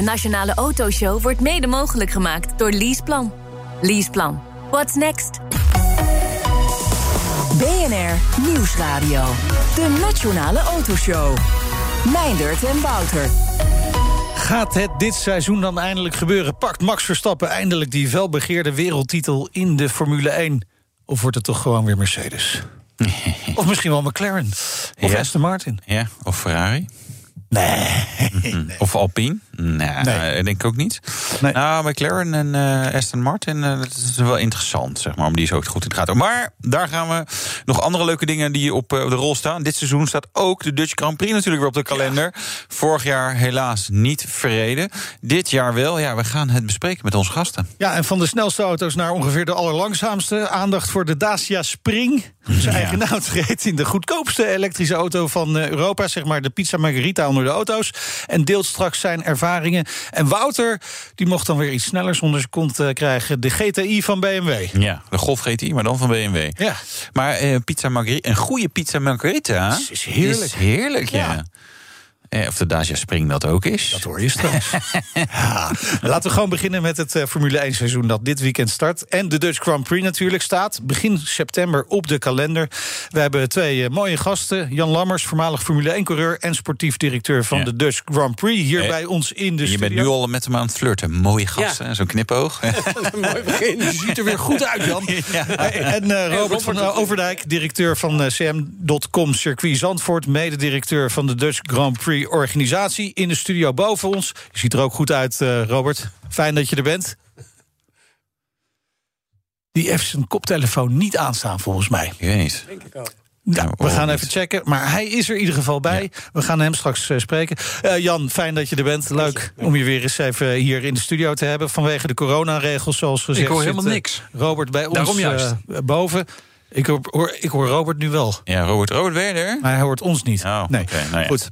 De Nationale Autoshow wordt mede mogelijk gemaakt door Leaseplan. Leaseplan. What's next? BNR Nieuwsradio. De Nationale Autoshow. Meindert en Wouter. Gaat het dit seizoen dan eindelijk gebeuren? Pakt Max Verstappen eindelijk die welbegeerde wereldtitel in de Formule 1? Of wordt het toch gewoon weer Mercedes? of misschien wel McLaren? Of Ja. Aston Martin? Ja, of Ferrari. Nee. Of Alpine? Nee, Nee. ik denk ook niet. Nee. Nou, McLaren en eh, Aston Martin, eh, dat is wel interessant, zeg maar, om die zo goed in de gaten. Maar daar gaan we nog andere leuke dingen die op eh, de rol staan. Dit seizoen staat ook de Dutch Grand Prix natuurlijk weer op de kalender. Vorig jaar helaas niet verreden. Dit jaar wel. Ja, we gaan het bespreken met onze gasten. Ja, en van de snelste auto's naar ongeveer de allerlangzaamste. Aandacht voor de Dacia Spring. Zijn eigen naam treedt in de goedkoopste elektrische auto van Europa. Zeg maar de Pizza Margherita onder de auto's. En deelt straks zijn ervaringen. En Wouter, die mocht dan weer iets sneller zonder zijn kont eh, krijgen. De GTI van BMW. Ja, de Golf GTI, maar dan van BMW. Ja. Maar eh, pizza margherita, een goede pizza margherita Is- is heerlijk. Is heerlijk, ja. Ja. Eh, of de Dacia Spring dat ook is. Dat hoor je straks. ja. Laten we gewoon beginnen met het eh, Formule 1 seizoen dat dit weekend start. En de Dutch Grand Prix natuurlijk staat. Begin september op de kalender. We hebben twee eh, mooie gasten. Jan Lammers, voormalig Formule 1 coureur en sportief directeur van Ja. de Dutch Grand Prix. Hier bij ons in de je studio. bent nu al met hem aan het flirten. Mooie gasten, Ja. en zo'n knipoog. Mooi begin. Je ziet er weer goed uit, Jan. En eh, Robert van Overdijk, directeur van CM.com Circuit Zandvoort... mededirecteur van de Dutch Grand Prix organisatie... in de studio boven ons. Je ziet er ook goed uit, eh, Robert. Fijn dat je er bent. Die heeft zijn koptelefoon niet aanstaan, volgens mij. Ik weet niet. Denk ik ook. Nou, Ja, we oh, gaan niet. even checken. Maar hij is er in ieder geval bij. We gaan hem straks eh, spreken. Eh, Jan, fijn dat je er bent. Leuk om je weer eens even hier in de studio te hebben. Vanwege de coronaregels, zoals gezegd. hoor zit, helemaal niks. Robert bij ons Daarom juist. eh, boven. Ik hoor, hoor- ik hoor Robert nu wel. Ja, Robert Robert, ben je er? Maar hij hoort ons niet. Oh, nee. oké, nou ja. Goed.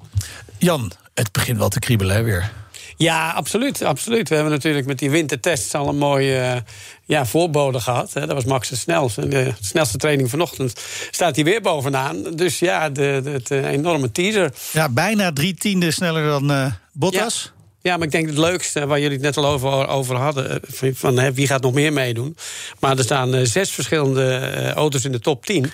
Jan, het begint wel te kriebelen hè, weer. Ja, absoluut, absoluut. We hebben natuurlijk met die wintertests al een mooie eh, ja, voorbode gehad. Hè. Dat was Max de snelste. De snelste training vanochtend staat hij weer bovenaan. Dus ja, de, de, het, eh, enorme teaser. Ja, bijna drie tienden sneller dan eh, Bottas. Ja, maar ik denk het leukste waar jullie het net al over, over hadden... eh, van, hè, wie gaat nog meer meedoen. Maar er staan eh, zes verschillende eh, auto's in de top 10.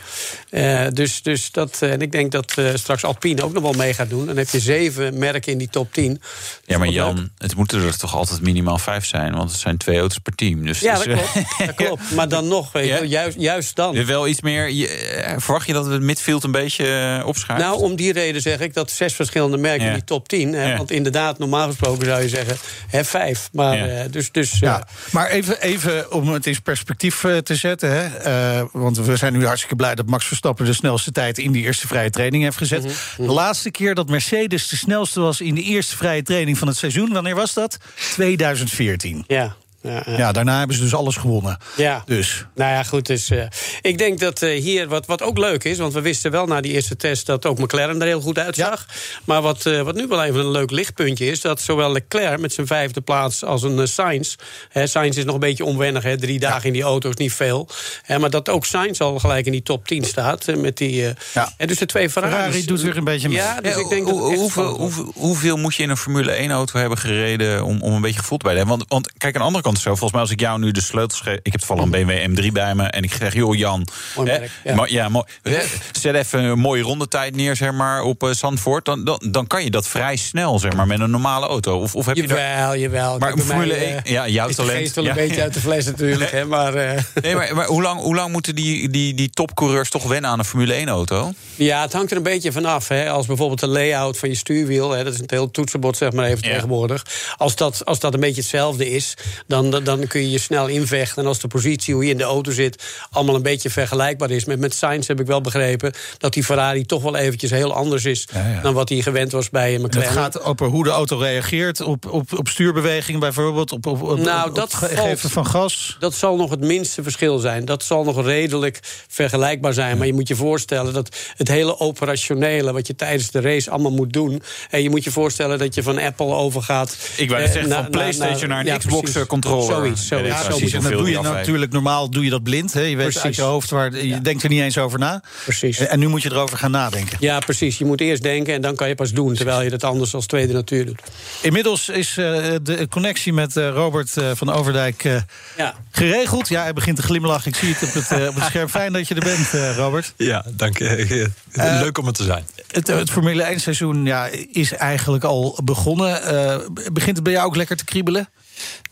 Eh, dus, dus dat, en ik denk dat straks Alpine ook nog wel mee gaat doen. Dan heb je zeven merken in die top 10. Ja, maar leuk. Jan, het moeten er toch altijd minimaal vijf zijn, want het zijn twee auto's per team. Dus Ja, het dat klopt. dat klopt. Maar dan nog, weet Ja? juist, juist dan. wel iets meer. Je, verwacht je dat het midfield een beetje opschuift? Nou, om die reden zeg ik dat zes verschillende merken Ja. in die top 10. Hè, Ja. Want inderdaad, normaal gesproken zou je zeggen hè, vijf. Maar Ja. eh, dus. dus Ja, eh, maar even, even om het in perspectief eh, te zetten. Hè. Eh, want we zijn nu hartstikke blij dat Max Verstappen de snelste tijd in die eerste vrije training heeft gezet. De laatste keer dat Mercedes de snelste was in de eerste vrije training van het seizoen, wanneer was dat? 2014. ja. Ja, ja. Daarna hebben ze dus alles gewonnen. Ja. Dus Nou ja, goed. Dus, eh, ik denk dat eh, hier, wat, wat ook leuk is... want we wisten wel na die eerste test dat ook McLaren er heel goed uitzag. Maar wat, eh, wat nu wel even een leuk lichtpuntje is... dat zowel Leclerc met zijn vijfde plaats als een Sainz... Hè, Sainz is nog een beetje onwennig, hè, drie dagen in die auto is niet veel. Hè, maar dat ook Sainz al gelijk in die top 10 staat. met die, eh, Ja. en dus de twee Ferraris. Ferrari doet weer een beetje mee. Ja, dus Ja, ik denk dat hoeveel, hoeveel, hoeveel moet je in een Formule 1-auto hebben gereden om, om een beetje gevoeld bij te hebben? Want, want kijk, aan de andere kant zo. Volgens mij als ik jou nu de sleutels geef... Ik heb toevallig een BMW M3 bij me en ik zeg... joh, Jan, Mooi hè, merk, ja. maar- ja, mooi, hè, zet even een mooie rondetijd neer zeg maar, op eh, Zandvoort. Dan, dan, dan kan je dat vrij snel zeg maar, met een normale auto. Of, of heb je daar... Jawel, jawel. Maar Formule mij, 1, eh, ja, jouw is talent. wel Ja. een beetje uit de fles natuurlijk. Hè, maar, eh, Nee, maar, maar hoe, lang, hoe lang moeten die, die, die topcoureurs toch wennen aan een Formule 1-auto? Ja, het hangt er een beetje vanaf. Hè. Als bijvoorbeeld de layout van je stuurwiel, hè, dat is een heel toetsenbord zeg maar even tegenwoordig. Als dat, als dat een beetje hetzelfde is, dan, dan, dan kun je je snel invechten. En als de positie, hoe je in de auto zit, allemaal een beetje vergelijkbaar is. Met, met Sainz heb ik wel begrepen dat die Ferrari toch wel eventjes heel anders is... Ja, ja. dan wat hij gewend was bij het McLaren. gaat over hoe de auto reageert op, op, op stuurbewegingen bijvoorbeeld. Op, op, op, Nou, op dat het ge- valt- geven van gas. Dat zal nog het minste verschil zijn. Dat zal nog redelijk vergelijkbaar zijn. Maar je moet je voorstellen dat het hele operationele... wat je tijdens de race allemaal moet doen... en je moet je voorstellen dat je van Apple overgaat... Ik wou eh, zeggen, na- van na- PlayStation naar een ja, Xbox precies. Controller controle. Zoiets, zoiets. Ja, En dat doe je natuurlijk normaal doe je dat blind. Hè? Je weet Precies. uit je hoofd waar je denkt er niet eens over na. Precies. En nu moet je erover gaan nadenken. Ja, precies. Je moet eerst denken en dan kan je pas doen. Terwijl je dat anders als tweede natuur doet. Inmiddels is eh, de connectie met eh, Robert eh, van Overdijk eh, Ja. geregeld. Ja, hij begint te glimlachen. Ik zie het op het, eh, op het scherm. Fijn dat je er bent, eh, Robert. Ja, dank je. Leuk om er te zijn. Het, het Formule 1 seizoen ja, is eigenlijk al begonnen. Eh, begint het bij jou ook lekker te kriebelen?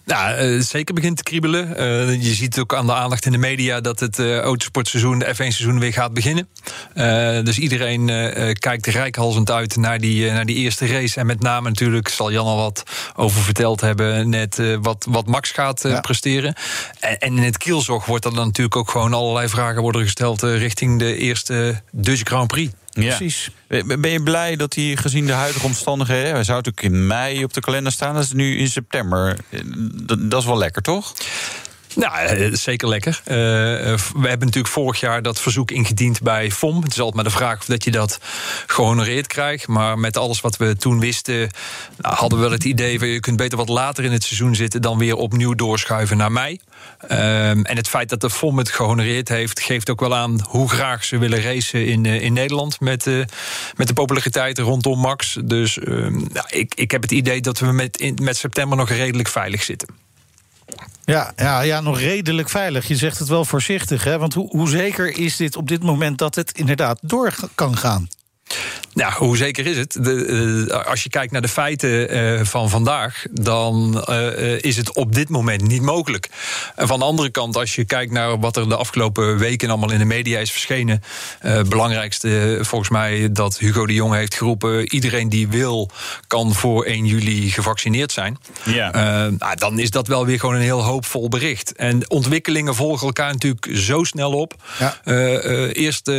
Nou, eh, zeker begint te kriebelen. Eh, je ziet ook aan de aandacht in de media dat het eh, autosportseizoen, de F1-seizoen, weer gaat beginnen. Dus iedereen kijkt rijkhalsend uit naar die, naar die eerste race. En met name natuurlijk, zal Jan al wat over verteld hebben, net wat, wat Max gaat Ja. presteren. En, en in het kielzog wordt er dan natuurlijk ook gewoon allerlei vragen worden gesteld richting de eerste Dutch Grand Prix. Ja. Precies. Ben je blij dat hij gezien de huidige omstandigheden... hij zou natuurlijk in mei op de kalender staan, dat is nu in september. Eh, Dat, dat is wel lekker, toch? Nou, eh, zeker lekker. Eh, we hebben natuurlijk vorig jaar dat verzoek ingediend bij FOM. Het is altijd maar de vraag of dat je dat gehonoreerd krijgt. Maar met alles wat we toen wisten, nou, hadden we wel het idee... van je kunt beter wat later in het seizoen zitten... dan weer opnieuw doorschuiven naar mei. Ehm, en het feit dat de FOM het gehonoreerd heeft... geeft ook wel aan hoe graag ze willen racen in, in Nederland... Met, met de populariteit rondom Max. Dus ehm, nou, ik, ik heb het idee dat we met, in, met september nog redelijk veilig zitten. Ja, ja, ja, nog redelijk veilig. Je zegt het wel voorzichtig, hè? Want hoe, hoe zeker is dit op dit moment dat het inderdaad door kan gaan? Nou, hoe zeker is het? De, eh, als je kijkt naar de feiten eh, van vandaag, dan eh, is het op dit moment niet mogelijk. En van de andere kant, als je kijkt naar wat er de afgelopen weken allemaal in de media is verschenen. Het belangrijkste volgens mij dat Hugo de Jong heeft geroepen: iedereen die wil, kan voor 1 juli gevaccineerd zijn. Ja. Nou, dan is dat wel weer gewoon een heel hoopvol bericht. En ontwikkelingen volgen elkaar natuurlijk zo snel op. Ja. Eerst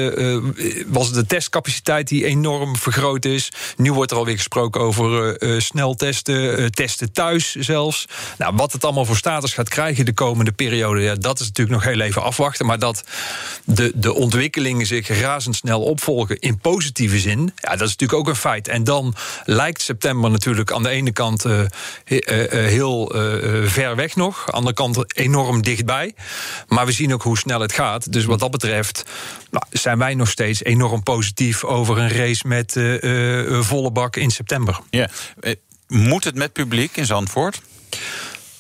was het de testcapaciteit die enorm vergroot is. Nu wordt er alweer gesproken over eh, eh, snel testen, eh, testen thuis zelfs. Nou, wat het allemaal voor status gaat krijgen de komende periode, ja, dat is natuurlijk nog heel even afwachten. Maar dat de, de ontwikkelingen zich razendsnel opvolgen in positieve zin, ja, dat is natuurlijk ook een feit. En dan lijkt september natuurlijk aan de ene kant he- heel ver weg nog, aan de andere kant enorm dichtbij. Maar we zien ook hoe snel het gaat. Dus wat dat betreft nou, zijn wij nog steeds enorm positief over een race met eh, eh, eh, volle bak in september. Ja. Moet het met publiek in Zandvoort?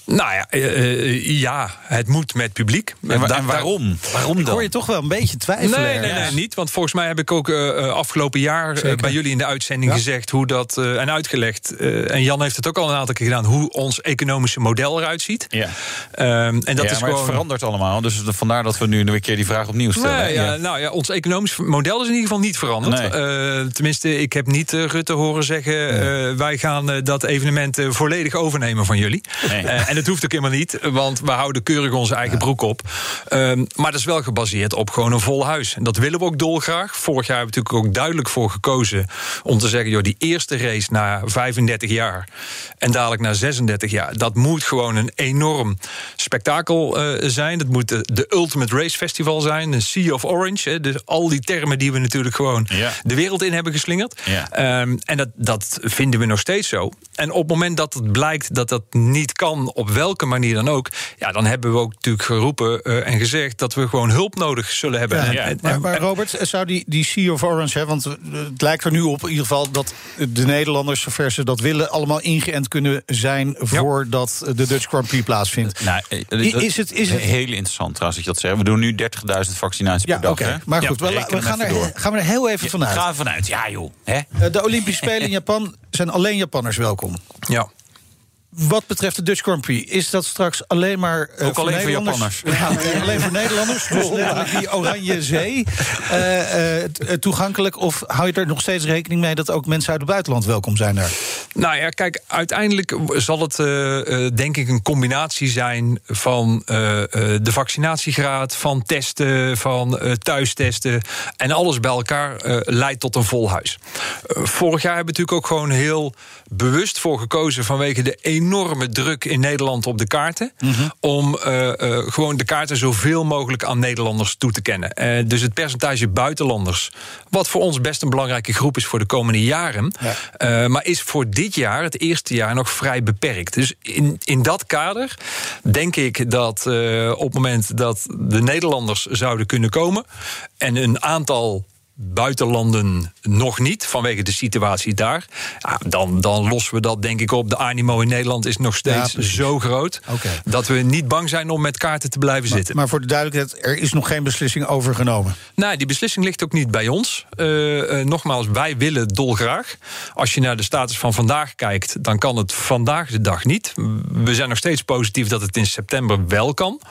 Nou ja, eh, eh, ja het moet met publiek. En, wa- waarom? Waarom Ik dan? hoor je toch wel een beetje twijfelen. Nee, nee, nee, niet. Want volgens mij heb ik ook eh, afgelopen jaar bij jullie in de uitzending Ja. gezegd hoe dat eh, en uitgelegd. eh, en Jan heeft het ook al een aantal keer gedaan, hoe ons economische model eruit ziet. Ja. Ehm, en dat ja, is maar gewoon. het verandert allemaal. Dus vandaar dat we nu een keer die vraag opnieuw stellen. Nee, ja, Ja. Nou ja, ons economisch model is in ieder geval niet veranderd. Nee. Eh, tenminste, ik heb niet Rutte horen zeggen... eh, wij gaan dat evenement volledig overnemen van jullie. Nee. En dat hoeft ook helemaal niet, want we houden keurig onze eigen broek op. Ehm, maar dat is wel gebaseerd op gewoon een vol huis. En dat willen we ook dolgraag. Vorig jaar hebben we natuurlijk ook duidelijk voor gekozen... om te zeggen, joh, die eerste race na 35 jaar... en dadelijk na 36 jaar... dat moet gewoon een enorm spektakel eh, zijn. Dat moet de, de Ultimate Race Festival zijn. Een Sea of Orange. Hè, dus al die termen die we natuurlijk gewoon Ja. de wereld in hebben geslingerd. Ja. Ehm, en dat, dat vinden we nog steeds zo. En op het moment dat het blijkt dat dat niet kan, op welke manier dan ook... ja, dan hebben we ook natuurlijk geroepen eh, en gezegd... dat we gewoon hulp nodig zullen hebben. Ja, En- ja. en- Maar, Robert, zou die, die Sea of Orange, hè, want eh, het lijkt er nu op in ieder geval dat de Nederlanders, zover ze dat willen, allemaal ingeënt kunnen zijn voordat de Dutch Grand Prix plaatsvindt. Nou, eh, is het- is het- heel interessant trouwens dat je dat zegt. We doen nu 30.000 vaccinaties Ja, per dag. oké. hè? Maar Ja, goed, we, gaan, er, door. gaan we er heel even vanuit. Ga ervan uit. Ja, joh. Hè? Eh, De Olympische Spelen in Japan zijn alleen Japanners welkom. ja. Wat betreft de Dutch Grand Prix, is dat straks alleen maar. eh, Ook alleen voor Nederlanders? Ja, alleen voor Nederlanders. Dus die Oranje Zee eh, eh, toegankelijk. Of hou je er nog steeds rekening mee dat ook mensen uit het buitenland welkom zijn daar? Nou ja, kijk, uiteindelijk zal het denk ik een combinatie zijn van de vaccinatiegraad, van testen, van thuistesten. En alles bij elkaar leidt tot een vol huis. Vorig jaar hebben we natuurlijk ook gewoon heel bewust voor gekozen vanwege de enorme druk in Nederland op de kaarten. Om eh, eh, gewoon de kaarten zoveel mogelijk aan Nederlanders toe te kennen. Eh, dus het percentage buitenlanders, wat voor ons best een belangrijke groep is voor de komende jaren. Ja. maar is voor dit jaar, het eerste jaar, nog vrij beperkt. Dus in, in dat kader denk ik dat op het moment dat de Nederlanders zouden kunnen komen en een aantal buitenlanden nog niet, vanwege de situatie daar. Ja, dan, dan lossen we dat denk ik op. De animo in Nederland is nog steeds zo groot... dat we niet bang zijn om met kaarten te blijven zitten. Maar voor de duidelijkheid, er is nog geen beslissing over genomen? Nou, die beslissing ligt ook niet bij ons. Uh, uh, nogmaals, wij willen dolgraag. Als je naar de status van vandaag kijkt... dan kan het vandaag de dag niet. We zijn nog steeds positief dat het in september wel kan.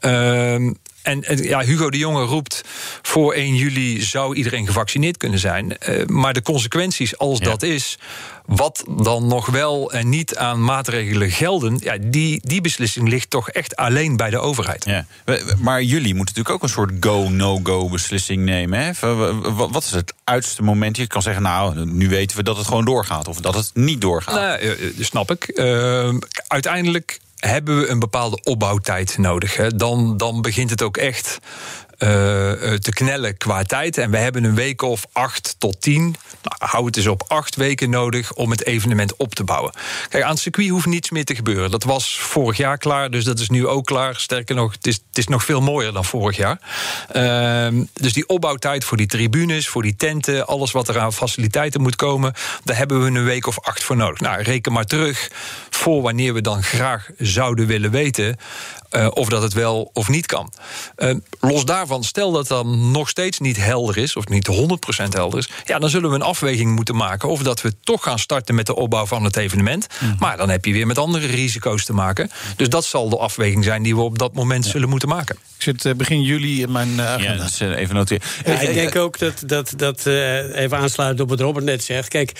Uh, en, ja, Hugo de Jonge roept voor 1 juli zou iedereen gevaccineerd kunnen zijn. Uh, maar de consequenties als dat is, wat dan nog wel en niet aan maatregelen gelden, ja, die, die beslissing ligt toch echt alleen bij de overheid. Ja. Maar jullie moeten natuurlijk ook een soort go-no-go beslissing nemen. Hè? Wat is het uiterste moment? Je kan zeggen, nou, nu weten we dat het gewoon doorgaat, of dat het niet doorgaat. Nou, snap ik. Uh, uiteindelijk hebben we een bepaalde opbouwtijd nodig. Hè. Dan, dan begint het ook echt uh, te knellen qua tijd. En we hebben een week of acht tot tien. Nou, hou het eens op acht weken nodig om het evenement op te bouwen. Kijk, aan het circuit hoeft niets meer te gebeuren. Dat was vorig jaar klaar, dus dat is nu ook klaar. Sterker nog, het is, het is nog veel mooier dan vorig jaar. Uh, dus die opbouwtijd voor die tribunes, voor die tenten, alles wat er aan faciliteiten moet komen, daar hebben we een week of acht voor nodig. Nou, reken maar terug voor wanneer we dan graag zouden willen weten uh, of dat het wel of niet kan. Uh, los daarvan, stel dat dan nog steeds niet helder is, of niet 100% helder is, ja, dan zullen we een afweging moeten maken of dat we toch gaan starten met de opbouw van het evenement. Mm -hmm. Maar dan heb je weer met andere risico's te maken. Dus dat zal de afweging zijn die we op dat moment ja. zullen moeten maken. Ik zit uh, begin juli in mijn agenda. Ja, dat is even noteren. Ja, ik denk ook dat, dat, dat even aansluiten op wat Robert net zegt. Kijk,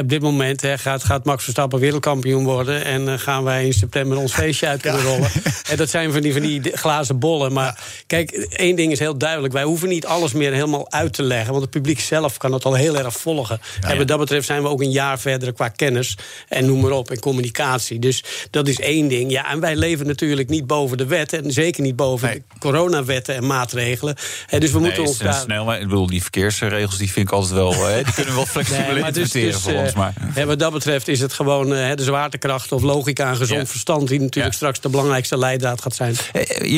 op dit moment gaat, gaat Max Verstappen wereldkampioen worden en gaan wij in september ons feestje uit kunnen rollen. En dat zijn van die, van die glazen bollen. Maar kijk, één ding is heel duidelijk. Wij hoeven niet alles meer helemaal uit te leggen. Want het publiek zelf kan het al heel erg volgen. Ja, en wat dat betreft zijn we ook een jaar verder qua kennis. En noem maar op, en communicatie. Dus dat is één ding. Ja, en wij leven natuurlijk niet boven de wet. En zeker niet boven nee. de coronawetten en maatregelen. En dus we nee, moeten ons daar... Snel, maar ik bedoel, die verkeersregels die vind ik altijd wel... Hè, die kunnen wel flexibel nee, interpreteren dus, dus, voor ons. Maar. Wat dat betreft is het gewoon de zwaartekracht of logica en gezond ja. verstand... die natuurlijk straks de belangrijkste leidraad gaat zijn.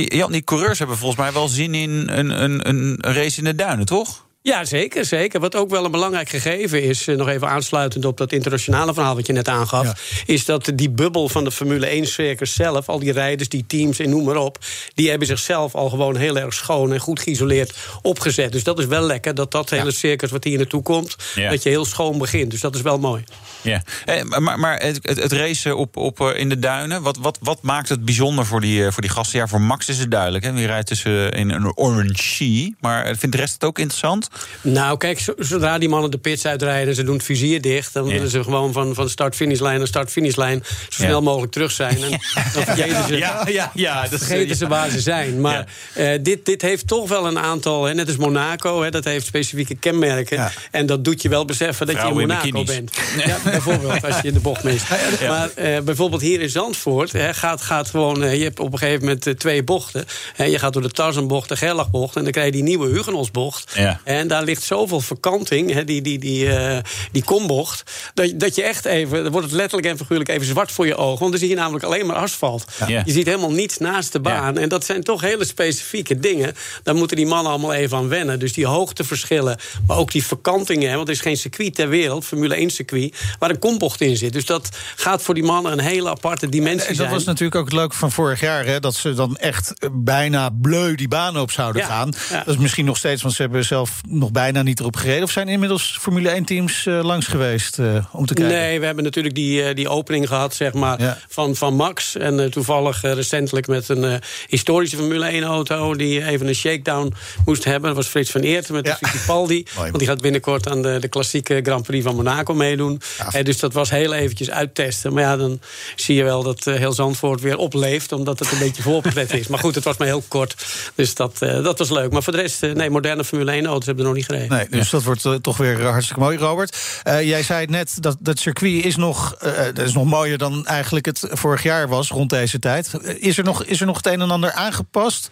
Jan, die coureurs hebben volgens mij wel zin in een, een, een race in de duinen, toch? Ja, zeker, zeker. Wat ook wel een belangrijk gegeven is, nog even aansluitend op dat internationale verhaal wat je net aangaf, ja. is dat die bubbel van de Formule 1-circus zelf, al die rijders, die teams en noem maar op, die hebben zichzelf al gewoon heel erg schoon en goed geïsoleerd opgezet. Dus dat is wel lekker, dat dat hele circus wat hier naartoe komt, ja. dat je heel schoon begint. Dus dat is wel mooi. Ja, maar, maar het, het, racen op, op, in de duinen, wat, wat, wat maakt het bijzonder voor die, voor die gasten? Ja, voor Max is het duidelijk, hè? wie rijdt tussen in een orange maar vindt de rest het ook interessant? Nou, kijk, zodra die mannen de pits uitrijden... ze doen het vizier dicht... dan willen ze gewoon van, van start-finishlijn naar start-finishlijn... zo snel mogelijk terug zijn. En dan vergeten ze, ja, ja, ja, dat vergeten ze waar ze zijn. Maar uh, dit, dit heeft toch wel een aantal... Hè, net als Monaco, hè, dat heeft specifieke kenmerken. En dat doet je wel beseffen dat Vrouwen je in Monaco bent. Ja, bijvoorbeeld, als je in de bocht mist. Maar uh, bijvoorbeeld hier in Zandvoort... Hè, gaat, gaat gewoon, uh, je hebt op een gegeven moment twee bochten. Hè, je gaat door de Tarzanbocht, de Gerlachbocht... en dan krijg je die nieuwe Hugenholzbocht. En daar ligt zoveel verkanting, hè, die, die, die, uh, die kombocht... Dat, dat je echt even, dan wordt het letterlijk en figuurlijk even zwart voor je ogen. Want dan zie je namelijk alleen maar asfalt. Ja. Je ziet helemaal niets naast de baan. Ja. En dat zijn toch hele specifieke dingen. Daar moeten die mannen allemaal even aan wennen. Dus die hoogteverschillen, maar ook die verkantingen. Want er is geen circuit ter wereld, Formule 1-circuit... waar een kombocht in zit. Dus dat gaat voor die mannen een hele aparte dimensie en dat zijn. was natuurlijk ook het leuke van vorig jaar... Hè, dat ze dan echt bijna bleu die baan op zouden gaan. Dat is misschien nog steeds, want ze hebben zelf nog bijna niet erop gereden? Of zijn inmiddels Formule 1-teams uh, langs geweest uh, om te kijken? Nee, we hebben natuurlijk die, uh, die opening gehad zeg maar, ja. van, van Max. En toevallig recentelijk met een historische Formule 1-auto... die even een shakedown moest hebben. Dat was Frits van Eert met ja. de Fittipaldi. want die gaat binnenkort aan de, de klassieke Grand Prix van Monaco meedoen. Ja. dus dat was heel eventjes uittesten. Maar ja, dan zie je wel dat heel Zandvoort weer opleeft... omdat het een beetje voorpret is. Maar goed, het was maar heel kort. Dus dat, dat was leuk. Maar voor de rest, nee, moderne Formule 1-auto's hebben er nog niet gereden. Nee, dus dat wordt uh, toch weer hartstikke mooi, Robert. Uh, jij zei net dat dat circuit is nog, uh, dat is nog mooier dan eigenlijk het vorig jaar was rond deze tijd. Is er nog, is er nog het een en ander aangepast?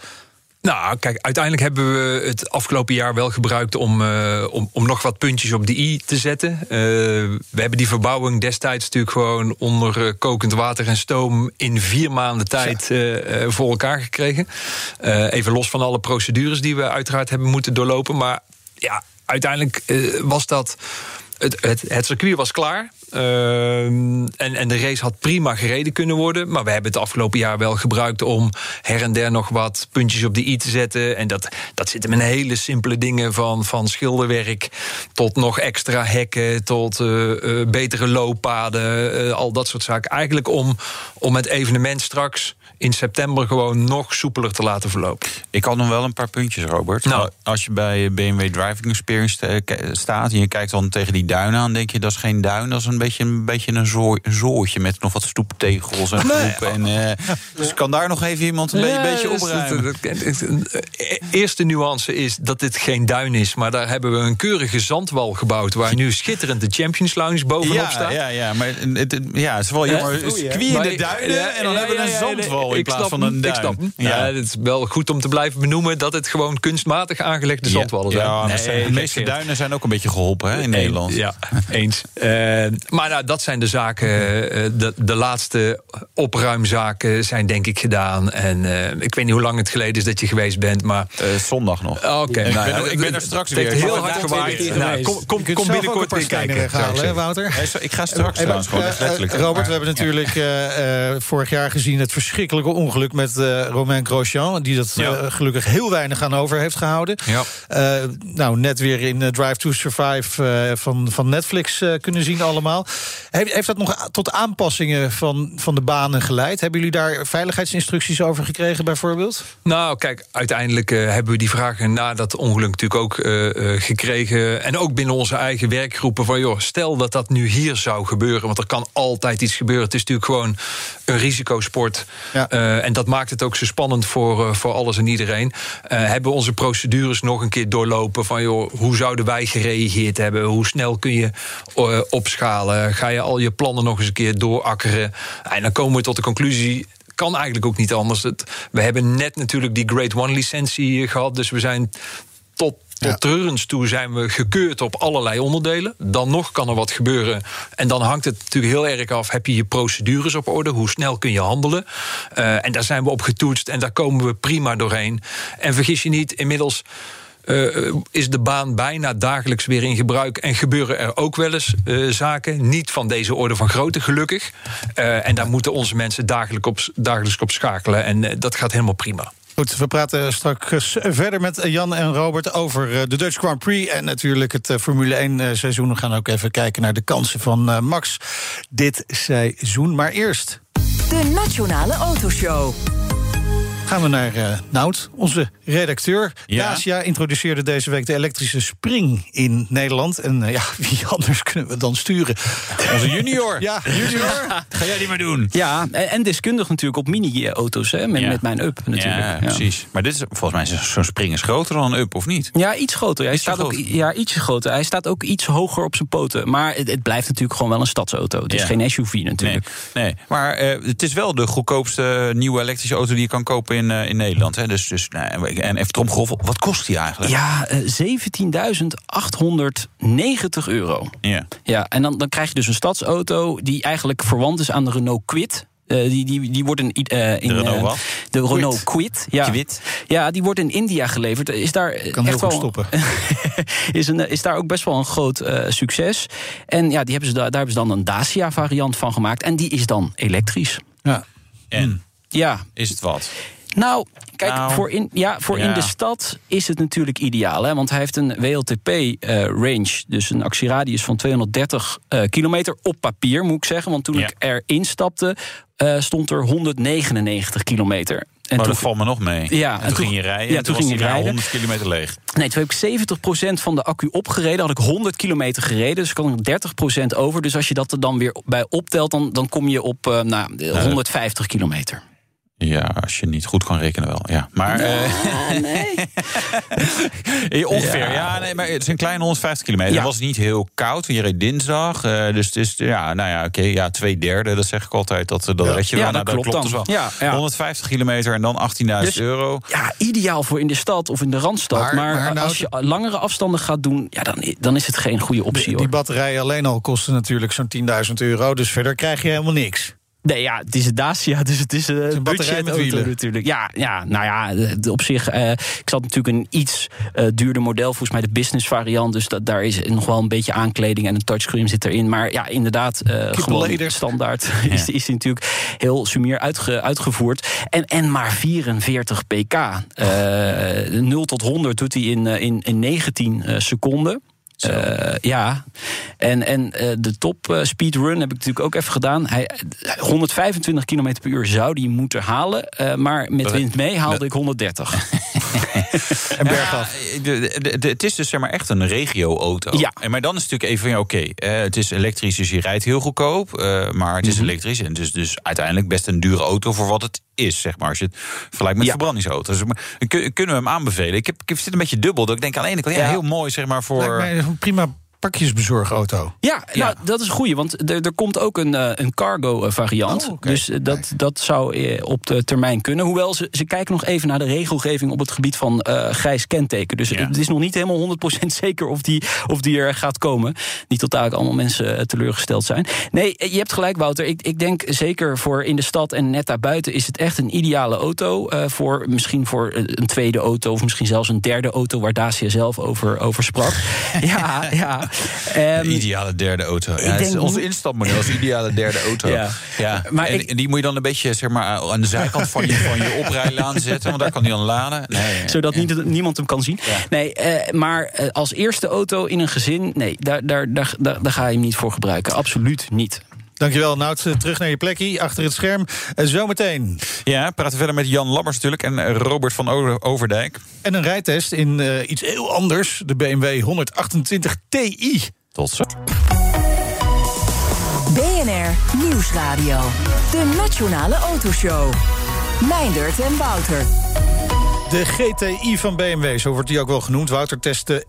Nou, kijk, uiteindelijk hebben we het afgelopen jaar wel gebruikt om, uh, om, om nog wat puntjes op de i te zetten. Uh, we hebben die verbouwing destijds natuurlijk gewoon onder uh, kokend water en stoom in vier maanden tijd voor elkaar gekregen. even los van alle procedures die we uiteraard hebben moeten doorlopen. Maar ja, uiteindelijk was dat. Het, het, circuit was klaar. Ehm, en, en de race had prima gereden kunnen worden. Maar we hebben het afgelopen jaar wel gebruikt om her en der nog wat puntjes op de i te zetten. En dat, dat zit hem in hele simpele dingen van, van schilderwerk tot nog extra hekken, tot uh, betere looppaden, al dat soort zaken. Eigenlijk om, om het evenement straks in september gewoon nog soepeler te laten verlopen. Ik had nog wel een paar puntjes, Robert. Nou. Als je bij BMW Driving Experience staat en je kijkt dan tegen die duinen aan, denk je dat is geen duin, dat is een beetje een, beetje een, zooi, een zooitje met nog wat stoeptegels en groepen. En, uh, dus kan daar nog even iemand een ja, beetje opruimen? Eerste nuance is dat dit geen duin is, maar daar hebben we een keurige zandwal gebouwd waar nu schitterend de Champions Lounge bovenop ja, staat. Ja, ja, maar het, ja, het is wel jammer. de duinen en dan hebben we een zandwal in plaats van een duin. Ik snap ja. het is wel goed om te blijven benoemen dat het gewoon kunstmatig aangelegde zandwallen zijn. Ja, de meeste duinen zijn ook een beetje geholpen hè, in Nederland. Ja, eens. Uh, maar nou, dat zijn de zaken. Eh, de, de laatste opruimzaken zijn denk ik gedaan. En uh, ik weet niet hoe lang het geleden is dat je geweest bent, maar... Uh, zondag nog. Oké, okay, nou, ik, ben, ik ben er straks weer. heel hard gewaaid. Nou, kom kom, kom binnenkort weer kijken. Weghalen, hè, Wouter? Ik ga straks trouwens gewoon letterlijk. Robert, we hebben natuurlijk vorig jaar gezien het verschrikkelijke ongeluk met Romain Grosjean. Die dat ja. gelukkig heel weinig aan over heeft gehouden. Ja. nou, net weer in Drive to Survive van, van Netflix kunnen zien allemaal. Heeft dat nog tot aanpassingen van, van de banen geleid? Hebben jullie daar veiligheidsinstructies over gekregen, bijvoorbeeld? Nou, kijk, uiteindelijk hebben we die vragen na dat ongeluk natuurlijk ook gekregen. En ook binnen onze eigen werkgroepen van, joh, stel dat dat nu hier zou gebeuren, want er kan altijd iets gebeuren. Het is natuurlijk gewoon een risicosport. Ja. En dat maakt het ook zo spannend voor, voor alles en iedereen. hebben we onze procedures nog een keer doorlopen van, joh, hoe zouden wij gereageerd hebben? Hoe snel kun je opschalen? Ga je al je plannen nog eens een keer doorakkeren. En dan komen we tot de conclusie kan eigenlijk ook niet anders. We hebben net natuurlijk die Grade One licentie gehad. Dus we zijn tot tot ja. toe zijn we gekeurd op allerlei onderdelen. Dan nog kan er wat gebeuren. En dan hangt het natuurlijk heel erg af: heb je je procedures op orde? Hoe snel kun je handelen? Uh, en daar zijn we op getoetst en daar komen we prima doorheen. En vergis je niet, inmiddels uh, is de baan bijna dagelijks weer in gebruik. En gebeuren er ook wel eens uh, zaken. Niet van deze orde van grootte, gelukkig. Uh, en daar moeten onze mensen dagelijks op, dagelijks op schakelen. En dat gaat helemaal prima. Goed, we praten straks verder met Jan en Robert over de Dutch Grand Prix en natuurlijk het Formule 1 seizoen. We gaan ook even kijken naar de kansen van Max dit seizoen. Maar eerst. De Nationale Autoshow. Gaan we naar uh, Nout, onze redacteur. Ja. Dacia introduceerde deze week de elektrische Spring in Nederland. En uh, ja, wie anders kunnen we dan sturen? Onze junior. ja, junior. Ga jij die maar doen? Ja, en, deskundig natuurlijk op mini-auto's, hè, met, met mijn Up natuurlijk. Ja, precies. Maar dit is volgens mij zo'n Spring is groter dan een Up, of niet? Ja, iets groter. Hij staat ook, ja, ietsje groter. Hij staat ook iets hoger op zijn poten. Maar het, het blijft natuurlijk gewoon wel een stadsauto. Het is geen SUV natuurlijk. Nee, nee. maar uh, het is wel de goedkoopste nieuwe elektrische auto die je kan kopen in, uh, in Nederland. Hè? Dus, dus, nou, en even tromgeroffel, wat kost die eigenlijk? Ja, uh, 17.890 euro. Ja. ja en dan, dan krijg je dus een stadsauto die eigenlijk verwant is aan de Renault Kwid. Uh, die, die, die wordt in, uh, in de Renault, uh, de Renault Kwid. Ja. Kwid. ja, die wordt in India geleverd. Is daar kan echt wel stoppen. is, een, is daar ook best wel een groot succes. En ja, die hebben ze daar, daar hebben ze dan een Dacia variant van gemaakt. En die is dan elektrisch. Ja. En? Ja. Is het wat? Nou, kijk, nou, voor, in, ja, voor in de stad is het natuurlijk ideaal. Hè? Want hij heeft een WLTP-range, uh, dus een actieradius van 230 uh, kilometer op papier, moet ik zeggen. Want toen ja. ik erin stapte, uh, stond er 199 kilometer. En maar toen, dat valt me nog mee. Ja, en, en toen, ging je rijden. Ja, toen, toen ging je rijden. 100 kilometer leeg. Nee, toen heb ik 70% van de accu opgereden. Had ik 100 kilometer gereden. Dus ik had 30% over. Dus als je dat er dan weer bij optelt, dan, dan kom je op nou, 150 kilometer. Ja, als je niet goed kan rekenen wel. Ja, maar ja, nee. ongeveer. Ja. nee, maar het is een kleine 150 kilometer. Het was niet heel koud. Je reed dinsdag, uh, dus het is ja, nou ja, oké, okay, ja, twee derde. Dat zeg ik altijd. Dat dat red je wel. Ja, nou, dat, klopt, klopt dan. Dus wel. 150 kilometer en dan 18.000 dus, euro. Ja, ideaal voor in de stad of in de randstad. Maar, maar, maar nou, als je langere afstanden gaat doen, ja, dan, dan is het geen goede optie. Die, hoor. die batterijen alleen al kosten natuurlijk zo'n 10.000 euro. Dus verder krijg je helemaal niks. Nee, ja, het is een Dacia, dus het is een, een batterij met wielen natuurlijk. Ja, ja, nou ja, op zich, uh, ik zat natuurlijk een iets uh, duurder model, volgens mij de business variant, dus dat, daar is nog wel een beetje aankleding en een touchscreen zit erin. Maar ja, inderdaad, uh, gewoon standaard ja. is, is natuurlijk heel sumier uitge, uitgevoerd. En, en maar 44 pk. 0 tot 100 doet hij in, in, in 19 seconden. Uh, ja, en, en uh, de top uh, speedrun heb ik natuurlijk ook even gedaan. Hij, 125 km per uur zou die moeten halen. maar met wind mee haalde ik 130. en bergaf. Ja, het is dus zeg maar echt een regio-auto. Ja. En maar dan is het natuurlijk even, oké, okay, het is elektrisch, dus je rijdt heel goedkoop. maar het is mm -hmm. elektrisch en dus, dus uiteindelijk best een dure auto voor wat het is, zeg maar. Als je het vergelijkt met ja. verbrandingsauto's. Maar, kunnen we hem aanbevelen? Ik, heb, ik zit een beetje dubbel. Dat ik denk aan de ene kant, ja, ja. heel mooi, zeg maar, voor prima pakjesbezorgauto. Ja, ja. Nou, dat is goed, want er, er komt ook een, uh, een cargo variant. Oh, okay. Dus uh, dat, dat zou uh, op de termijn kunnen. Hoewel ze, ze kijken nog even naar de regelgeving op het gebied van grijs kenteken. Dus ja. het is nog niet helemaal 100% zeker of die, of die er gaat komen. Niet tot eigenlijk allemaal mensen teleurgesteld zijn. Nee, je hebt gelijk, Wouter. Ik, ik denk zeker voor in de stad en net daarbuiten is het echt een ideale auto. voor misschien voor een tweede auto of misschien zelfs een derde auto waar Dacia zelf over, over sprak. ja, ja. Um, ideale derde auto. Ja, het is onze instapmodel is ideale derde auto. Ja. Ja. Maar en, ik, en, die moet je dan een beetje zeg maar, aan de zijkant van je, van je oprijlaan zetten. Want daar kan hij dan laden. Nee, Zodat ja. niet, niemand hem kan zien. Nee, uh, maar uh, als eerste auto in een gezin... nee, daar, daar, daar, daar, daar ga je hem niet voor gebruiken. Absoluut niet. Dankjewel, Nout. Terug naar je plekje, achter het scherm. Zometeen. Ja, praten verder met Jan Lammers natuurlijk en Robert van Overdijk. En een rijtest in uh, iets heel anders. De BMW 128 Ti. Tot zo. BNR Nieuwsradio. De Nationale Autoshow. Meindert en Wouter. De GTI van BMW, zo wordt die ook wel genoemd. Wouter testte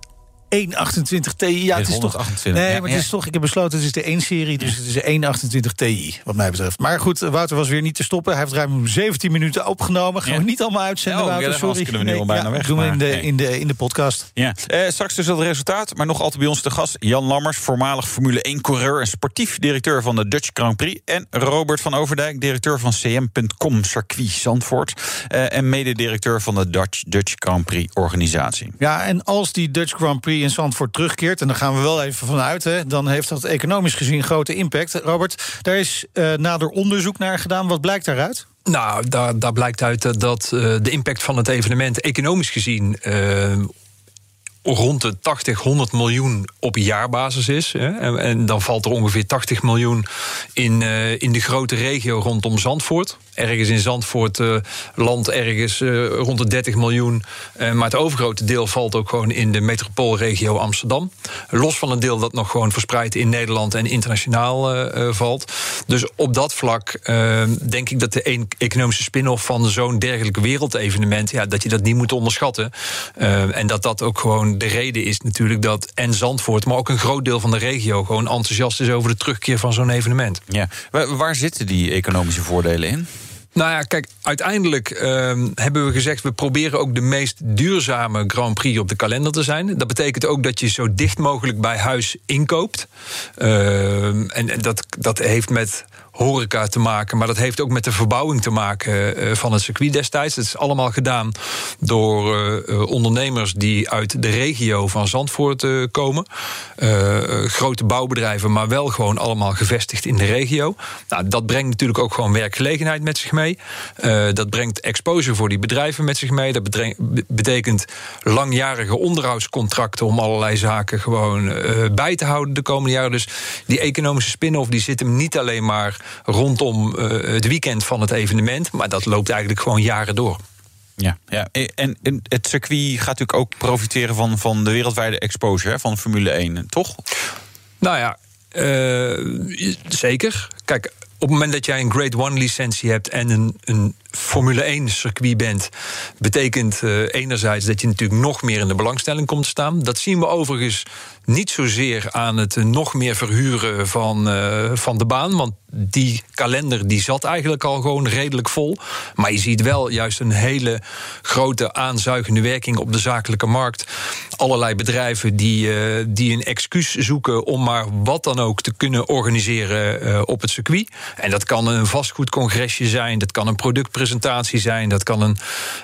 128 Ti. Ja, het is 128. toch. Nee, maar het is toch. Ik heb besloten, het is de 1-serie, dus het is de 128 Ti, wat mij betreft. Maar goed, Wouter was weer niet te stoppen. Hij heeft ruim 17 minuten opgenomen. Gaan we niet allemaal uitzenden, oh, Wouter. Sorry. kunnen we nu al bijna weg. Doen we in de, nee. in, de, in de podcast. Ja. Uh, straks dus het resultaat, maar nog altijd bij ons de gast Jan Lammers, voormalig Formule 1-coureur en sportief directeur van de Dutch Grand Prix. En Robert van Overdijk, directeur van CM.com Circuit Zandvoort. Uh, en mededirecteur van de Dutch, Dutch Grand Prix organisatie. Ja, en als die Dutch Grand Prix in Zandvoort terug en daar gaan we wel even vanuit, hè, dan heeft dat economisch gezien grote impact. Robert, daar is uh, nader onderzoek naar gedaan. Wat blijkt daaruit? Nou, daar, daar blijkt uit dat uh, de impact van het evenement economisch gezien. Rond de 80, 100 miljoen op jaarbasis is. Hè. En, dan valt er ongeveer 80 miljoen in, uh, in de grote regio rondom Zandvoort. Ergens in Zandvoort uh, land ergens uh, rond de 30 miljoen. maar het overgrote deel valt ook gewoon in de metropoolregio Amsterdam. Los van een deel dat nog gewoon verspreid in Nederland en internationaal valt. Dus op dat vlak denk ik dat de economische spin-off van zo'n dergelijk wereldevenement... Ja, dat je dat niet moet onderschatten. en dat dat ook gewoon de reden is natuurlijk dat en Zandvoort, maar ook een groot deel van de regio gewoon enthousiast is over de terugkeer van zo'n evenement. Ja, waar, waar zitten die economische voordelen in? Nou ja, kijk, uiteindelijk uh, hebben we gezegd... we proberen ook de meest duurzame Grand Prix op de kalender te zijn. Dat betekent ook dat je zo dicht mogelijk bij huis inkoopt. Uh, en, en dat, dat heeft met horeca te maken. Maar dat heeft ook met de verbouwing te maken uh, van het circuit destijds. Het is allemaal gedaan door uh, ondernemers die uit de regio van Zandvoort komen. grote bouwbedrijven, maar wel gewoon allemaal gevestigd in de regio. Nou, dat brengt natuurlijk ook gewoon werkgelegenheid met zich mee. dat brengt exposure voor die bedrijven met zich mee. Dat betekent langjarige onderhoudscontracten om allerlei zaken gewoon bij te houden de komende jaren. Dus die economische spin-off die zit hem niet alleen maar rondom uh, het weekend van het evenement. Maar dat loopt eigenlijk gewoon jaren door. Ja, ja. En, en het circuit gaat natuurlijk ook profiteren van, van de wereldwijde exposure van Formule 1, toch? Nou ja, uh, zeker. Kijk, op het moment dat jij een Grade 1 licentie hebt en een, een Formule 1 circuit bent, betekent uh, enerzijds dat je natuurlijk nog meer in de belangstelling komt te staan. Dat zien we overigens niet zozeer aan het nog meer verhuren van, uh, van de baan. Want die kalender die zat eigenlijk al gewoon redelijk vol. Maar je ziet wel juist een hele grote aanzuigende werking op de zakelijke markt. Allerlei bedrijven die, uh, die een excuus zoeken om maar wat dan ook te kunnen organiseren op het circuit. En dat kan een vastgoedcongresje zijn, dat kan een productpresentatie zijn, dat kan een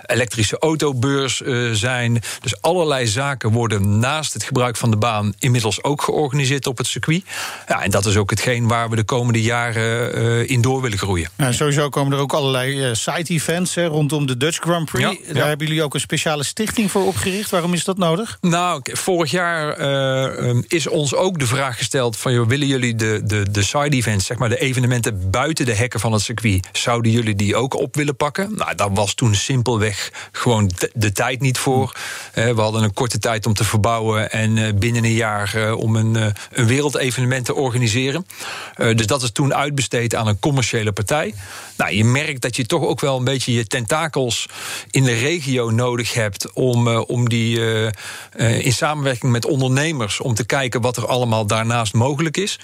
elektrische autobeurs uh, zijn. Dus allerlei zaken worden naast het gebruik van de baan inmiddels ook georganiseerd op het circuit. Ja, en dat is ook hetgeen waar we de komende jaren uh, in door willen groeien. Ja, sowieso komen er ook allerlei uh, side-events rondom de Dutch Grand Prix. Ja, Daar ja. hebben jullie ook een speciale stichting voor opgericht. Waarom is dat nodig? Nou, vorig jaar uh, is ons ook de vraag gesteld: van joh, willen jullie de, de, de side-events, zeg maar de evenementen buiten de hekken van het circuit, zouden jullie die ook op willen pakken? Nou, daar was toen simpelweg gewoon de, de tijd niet voor. we hadden een korte tijd om te verbouwen en binnen een jaar om een, een wereldevenement te organiseren. dus dat is toen uitbesteed aan een commerciële partij. Nou, je merkt dat je toch ook wel een beetje je tentakels in de regio nodig hebt om, om die in samenwerking met ondernemers om te kijken wat er allemaal daarnaast mogelijk is.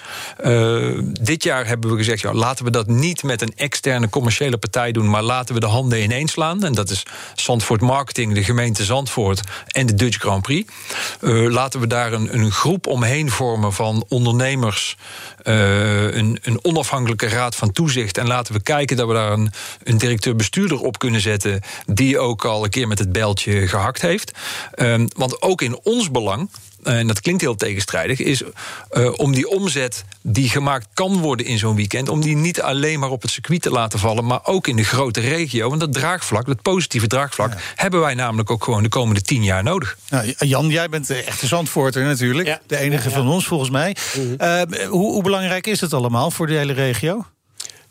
dit jaar hebben we gezegd, ja, laten we dat niet met een externe commerciële partij doen, maar laten we de handen ineens slaan. En dat is Zandvoort Marketing, de gemeente Zandvoort en de Dutch Grand Prix. laten we daar een, een groep omheen vormen van ondernemers, een, een onafhankelijke raad van toezicht. En laten we kijken dat we daar een, een directeur-bestuurder op kunnen zetten. die ook al een keer met het bijltje gehakt heeft. Um, want ook in ons belang en dat klinkt heel tegenstrijdig, is uh, om die omzet die gemaakt kan worden in zo'n weekend, om die niet alleen maar op het circuit te laten vallen, maar ook in de grote regio. Want dat draagvlak, dat positieve draagvlak, ja. hebben wij namelijk ook gewoon de komende tien jaar nodig. Nou, Jan, jij bent de echte zandvoorter natuurlijk. Ja. De enige ja, van ons volgens mij. -hmm. uh, hoe, hoe belangrijk is het allemaal voor de hele regio?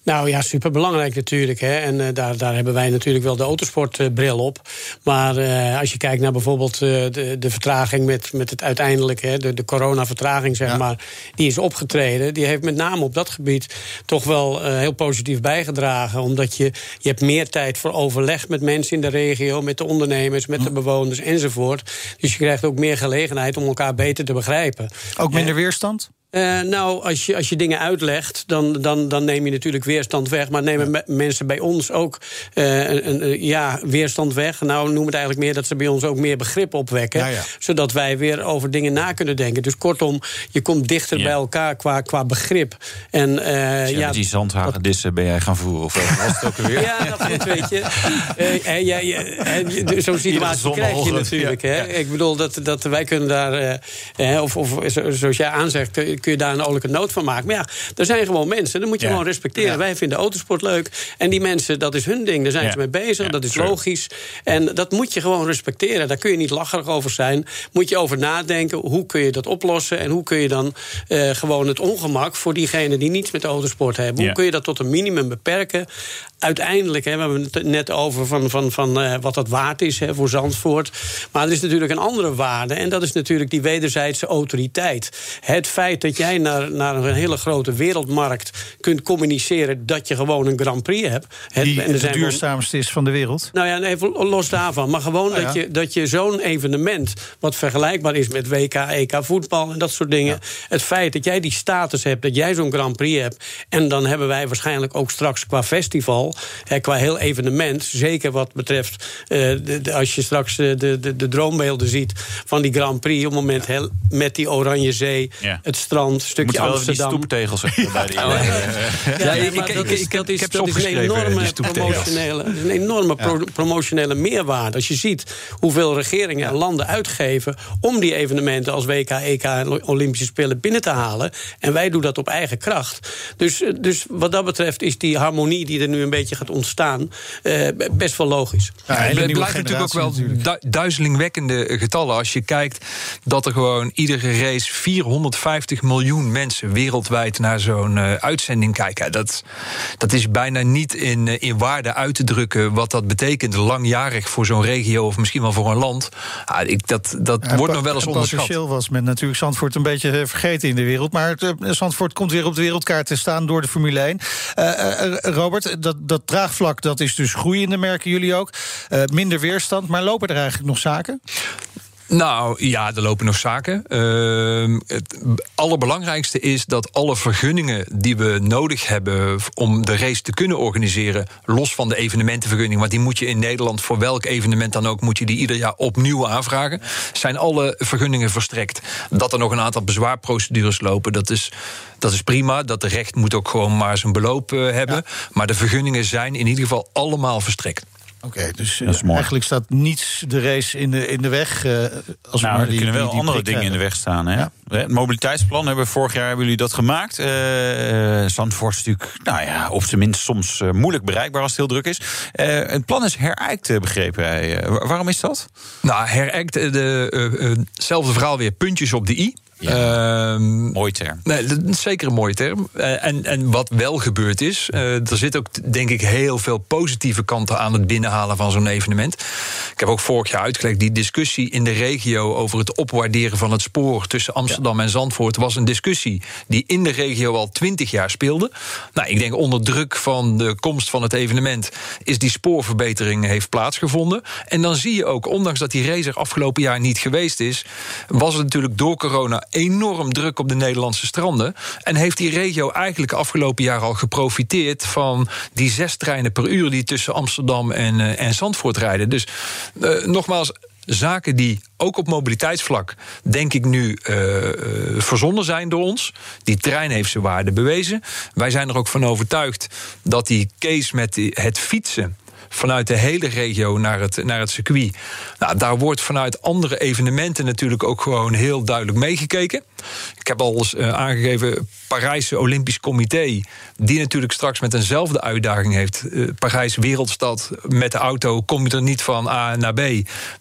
Nou ja, superbelangrijk natuurlijk. Hè. En uh, daar, daar hebben wij natuurlijk wel de autosportbril uh, op. Maar uh, als je kijkt naar bijvoorbeeld de, de vertraging met, met het uiteindelijk, hè, de, de coronavertraging, zeg ja. maar, die is opgetreden. Die heeft met name op dat gebied toch wel heel positief bijgedragen. Omdat je, je hebt meer tijd voor overleg met mensen in de regio, met de ondernemers, met hm. de bewoners enzovoort. Dus je krijgt ook meer gelegenheid om elkaar beter te begrijpen. Ook minder weerstand? Uh, nou, als je, als je dingen uitlegt, dan, dan, dan neem je natuurlijk weerstand weg. Maar nemen ja. mensen bij ons ook uh, een, een, ja, weerstand weg? Nou, noem het eigenlijk meer dat ze bij ons ook meer begrip opwekken. Ja, ja. Zodat wij weer over dingen na kunnen denken. Dus kortom, je komt dichter bij elkaar qua, qua begrip. En, uh, dus ja, die zandhagedissen ben jij gaan voeren? Of was het ook weer? ja, dat goed, weet je. ja, Zo'n situatie krijg je natuurlijk. Hè? Ik bedoel, dat, dat wij kunnen daar, of, of zoals jij aanzegt kun je daar een olijke noot van maken. Maar ja, er zijn gewoon mensen, dat moet je ja. gewoon respecteren. Ja. Wij vinden autosport leuk. En die mensen, dat is hun ding. Daar zijn ze mee bezig, dat is logisch. En dat moet je gewoon respecteren. Daar kun je niet lacherig over zijn. Moet je over nadenken, hoe kun je dat oplossen... en hoe kun je dan uh, gewoon het ongemak voor diegenen die niets met autosport hebben... hoe kun je dat tot een minimum beperken? Uiteindelijk, hè, we hebben het net over van, van, van uh, wat dat waard is hè, voor Zandvoort. Maar er is natuurlijk een andere waarde. En dat is natuurlijk die wederzijdse autoriteit. Het feit dat jij naar, naar een hele grote wereldmarkt kunt communiceren dat je gewoon een Grand Prix hebt. Het, Die en de duurzaamste is van de wereld. Nou ja, even los daarvan. Maar gewoon ja. dat je, dat je zo'n evenement, wat vergelijkbaar is met WK, EK voetbal en dat soort dingen. Ja. Het feit dat jij die status hebt, dat jij zo'n Grand Prix hebt. En dan hebben wij waarschijnlijk ook straks qua festival, qua heel evenement, zeker wat betreft, de, de, als je straks de, de, de droombeelden ziet van die Grand Prix, op het moment met die Oranje Zee, ja. het strand, stukje wel Amsterdam. Die stoeptegels bij die. ja, ja, ik, ik, ik, ik, dat is, dat is een enorme, promotionele, een enorme pro promotionele meerwaarde. Als je ziet hoeveel regeringen en landen uitgeven om die evenementen als WK, EK en Olympische Spelen binnen te halen. En wij doen dat op eigen kracht. Dus, dus wat dat betreft is die harmonie die er nu een beetje gaat ontstaan uh, best wel logisch. Ja, en het blijft natuurlijk ook wel du duizelingwekkende getallen als je kijkt dat er gewoon iedere race 450 50 miljoen mensen wereldwijd naar zo'n uitzending kijken. Dat, dat is bijna niet in, in waarde uit te drukken wat dat betekent langjarig voor zo'n regio of misschien wel voor een land. Ah, ik, dat dat wordt nog wel eens onderschat. Potentieel was men natuurlijk Zandvoort een beetje vergeten in de wereld. Maar Zandvoort komt weer op de wereldkaart te staan door de Formule 1. Robert, dat, dat draagvlak dat is dus groeiende, merken jullie ook. minder weerstand, maar lopen er eigenlijk nog zaken? Nou ja, er lopen nog zaken. Uh, het allerbelangrijkste is dat alle vergunningen die we nodig hebben om de race te kunnen organiseren, los van de evenementenvergunning, want die moet je in Nederland voor welk evenement dan ook, moet je die ieder jaar opnieuw aanvragen, zijn alle vergunningen verstrekt. Dat er nog een aantal bezwaarprocedures lopen, dat is, dat is prima. Dat de recht moet ook gewoon maar zijn beloop uh, hebben. Maar de vergunningen zijn in ieder geval allemaal verstrekt. Oké, dus uh, eigenlijk staat niets de race in de, in de weg. Uh, als nou, maar die, er kunnen wel die, die andere dingen in de weg staan. Hè? Ja. Het mobiliteitsplan hebben vorig jaar hebben jullie dat gemaakt. Uh, Zandvoort is natuurlijk, nou ja, op zijn minst soms moeilijk bereikbaar als het heel druk is. het plan is herijkt, begrepen wij. waarom is dat? Nou, herijkt, hetzelfde verhaal weer, puntjes op de i. Ja, uh, mooi term. Nee, dat is zeker een mooie term. Uh, en, en wat wel gebeurd is, uh, er zit ook denk ik heel veel positieve kanten aan het binnenhalen van zo'n evenement. Ik heb ook vorig jaar uitgelegd, die discussie in de regio over het opwaarderen van het spoor tussen Amsterdam en Zandvoort was een discussie die in de regio al twintig jaar speelde. Nou, ik denk onder druk van de komst van het evenement is die spoorverbetering heeft plaatsgevonden. En dan zie je ook, ondanks dat die race er afgelopen jaar niet geweest is, was het natuurlijk door corona enorm druk op de Nederlandse stranden. En heeft die regio eigenlijk afgelopen jaar al geprofiteerd van die zes treinen per uur die tussen Amsterdam en, uh, en Zandvoort rijden. Dus uh, nogmaals, zaken die ook op mobiliteitsvlak, denk ik, nu uh, verzonnen zijn door ons. Die trein heeft zijn waarde bewezen. Wij zijn er ook van overtuigd dat die case met het fietsen vanuit de hele regio naar het, naar het circuit. Nou, daar wordt vanuit andere evenementen natuurlijk ook gewoon heel duidelijk meegekeken. Ik heb al eens uh, aangegeven, Parijse Olympisch Comité, die natuurlijk straks met eenzelfde uitdaging heeft. Uh, Parijs wereldstad, met de auto kom je er niet van A naar B.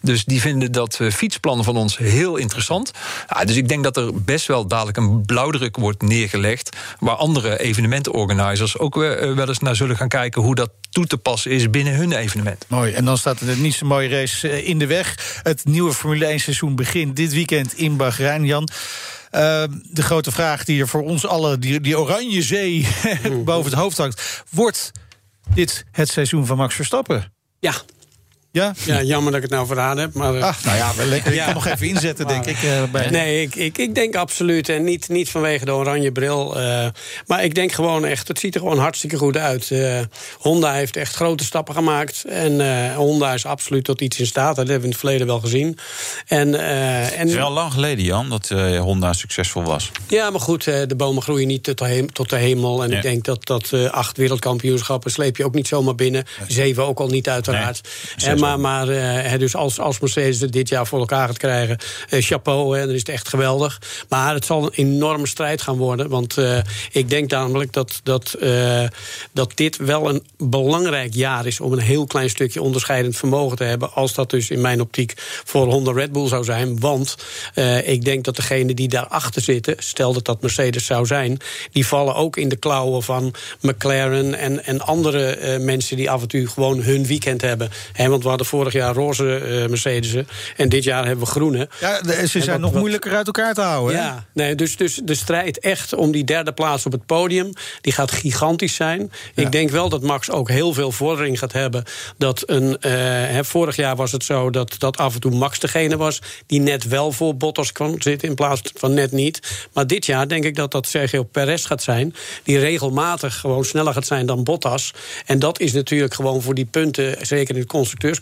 Dus die vinden dat uh, fietsplan van ons heel interessant. Ja, dus ik denk dat er best wel dadelijk een blauwdruk wordt neergelegd, waar andere evenementenorganisers ook wel eens naar zullen gaan kijken hoe dat toe te passen is binnen hun evenement. Mooi, en dan staat er niet zo'n mooie race in de weg. Het nieuwe Formule 1 seizoen begint dit weekend in Bahrein, Jan. Uh, de grote vraag die er voor ons allen, die, die oranje zee boven het hoofd hangt... wordt dit het seizoen van Max Verstappen? Ja, ja? ja, jammer dat ik het nou verraden heb. Maar, Ach, nou ja, lekker. Ik kan nog even inzetten, denk ik. Uh, bij... Nee, ik, ik, ik denk absoluut. En niet, niet vanwege de oranje bril. Uh, maar ik denk gewoon echt, het ziet er gewoon hartstikke goed uit. Uh, Honda heeft echt grote stappen gemaakt. En Honda is absoluut tot iets in staat. Dat hebben we in het verleden wel gezien. En, en... Het is wel lang geleden, Jan, dat Honda succesvol was. Ja, maar goed, de bomen groeien niet tot de, hemel. Tot de hemel. En ja. ik denk dat, dat acht wereldkampioenschappen sleep je ook niet zomaar binnen. Zeven ook al niet, uiteraard. Nee, maar, maar uh, dus als, als Mercedes het dit jaar voor elkaar gaat krijgen, uh, chapeau, hè, dan is het echt geweldig. Maar het zal een enorme strijd gaan worden. Want uh, ik denk namelijk dat, dat, dat dit wel een belangrijk jaar is om een heel klein stukje onderscheidend vermogen te hebben. Als dat dus in mijn optiek voor Honda Red Bull zou zijn. Want ik denk dat degenen die daarachter zitten, stel dat dat Mercedes zou zijn, die vallen ook in de klauwen van McLaren en, en andere mensen die af en toe gewoon hun weekend hebben. He, want hadden vorig jaar roze uh, Mercedes'en. En dit jaar hebben we groene. Ja, ze zijn nog moeilijker uit elkaar te houden. Ja, nee, dus, dus de strijd echt om die derde plaats op het podium... die gaat gigantisch zijn. Ja. Ik denk wel dat Max ook heel veel vordering gaat hebben. Dat een, uh, hè, vorig jaar was het zo dat, dat af en toe Max degene was... die net wel voor Bottas kwam zitten in plaats van net niet. Maar dit jaar denk ik dat dat Sergio Perez gaat zijn... die regelmatig gewoon sneller gaat zijn dan Bottas. En dat is natuurlijk gewoon voor die punten... zeker in het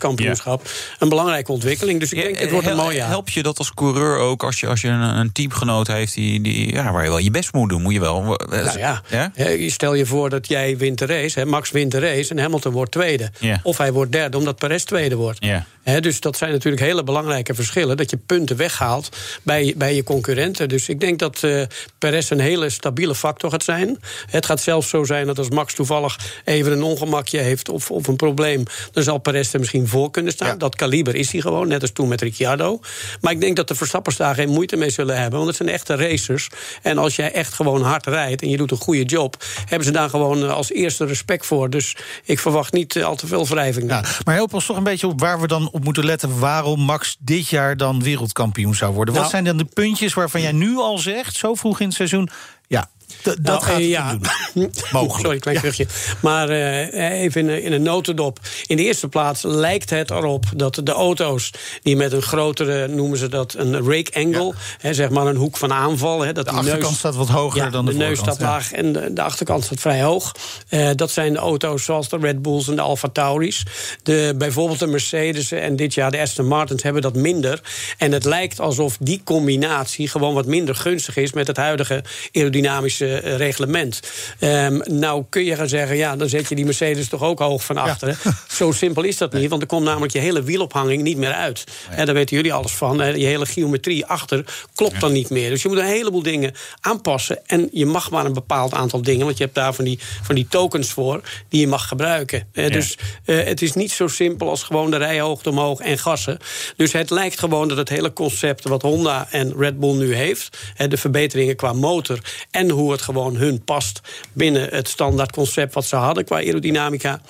constructeurskampioenschap... Ja. een belangrijke ontwikkeling. Dus ik denk, het wordt een mooi jaar. Help je dat als coureur ook als je, als je een, een teamgenoot heeft... Die, die, ja, waar je wel je best moet doen? Moet je wel... Nou ja, ja? stel je voor dat jij wint de race, hè, Max wint de race... en Hamilton wordt tweede. Ja. Of hij wordt derde omdat Perez tweede wordt. Ja. Dus dat zijn natuurlijk hele belangrijke verschillen. Dat je punten weghaalt bij, bij je concurrenten. Dus ik denk dat uh, Perez een hele stabiele factor gaat zijn. Het gaat zelfs zo zijn dat als Max toevallig even een ongemakje heeft of, of een probleem, dan zal Perez er misschien voor kunnen staan. Dat kaliber is hij gewoon, net als toen met Ricciardo. Maar ik denk dat de Verstappers daar geen moeite mee zullen hebben. Want het zijn echte racers. En als jij echt gewoon hard rijdt en je doet een goede job... hebben ze daar gewoon eh, als eerste respect voor. Dus ik verwacht niet eh, al te veel wrijving. Ja, maar help ons toch een beetje op waar we dan op moeten letten... waarom Max dit jaar dan wereldkampioen zou worden. Wat nou- zijn dan de puntjes waarvan jij nu al zegt, zo vroeg in het seizoen... ja, dat nou, gaat ja. Mogelijk. Sorry, klein kuchje. Maar uh, even in, in, een notendop. In de eerste plaats lijkt het erop dat de auto's... die met een grotere, noemen ze dat, een rake angle... Hè, zeg maar een hoek van aanval... Hè, dat de achterkant neus, staat wat hoger dan de, de neus staat laag en de, de, achterkant staat vrij hoog. Uh, dat zijn de auto's zoals de Red Bulls en de Alfa Tauris. De, bijvoorbeeld de Mercedes en dit jaar de Aston Martins hebben dat minder. En het lijkt alsof die combinatie gewoon wat minder gunstig is... met het huidige aerodynamische eh, reglement. Um, nou kun je gaan zeggen, ja, dan zet je die Mercedes toch ook hoog van achteren. Zo simpel is dat niet, want er komt namelijk je hele wielophanging niet meer uit. En daar weten jullie alles van. Je hele geometrie achter klopt dan niet meer. Dus je moet een heleboel dingen aanpassen. En je mag maar een bepaald aantal dingen, want je hebt daar van die, van die tokens voor die je mag gebruiken. Dus uh, het is niet zo simpel als gewoon de rijhoogte omhoog en gassen. Dus het lijkt gewoon dat het hele concept wat Honda en Red Bull nu heeft, de verbeteringen qua motor en hoe het gewoon hun past binnen het standaard concept wat ze hadden qua aerodynamica.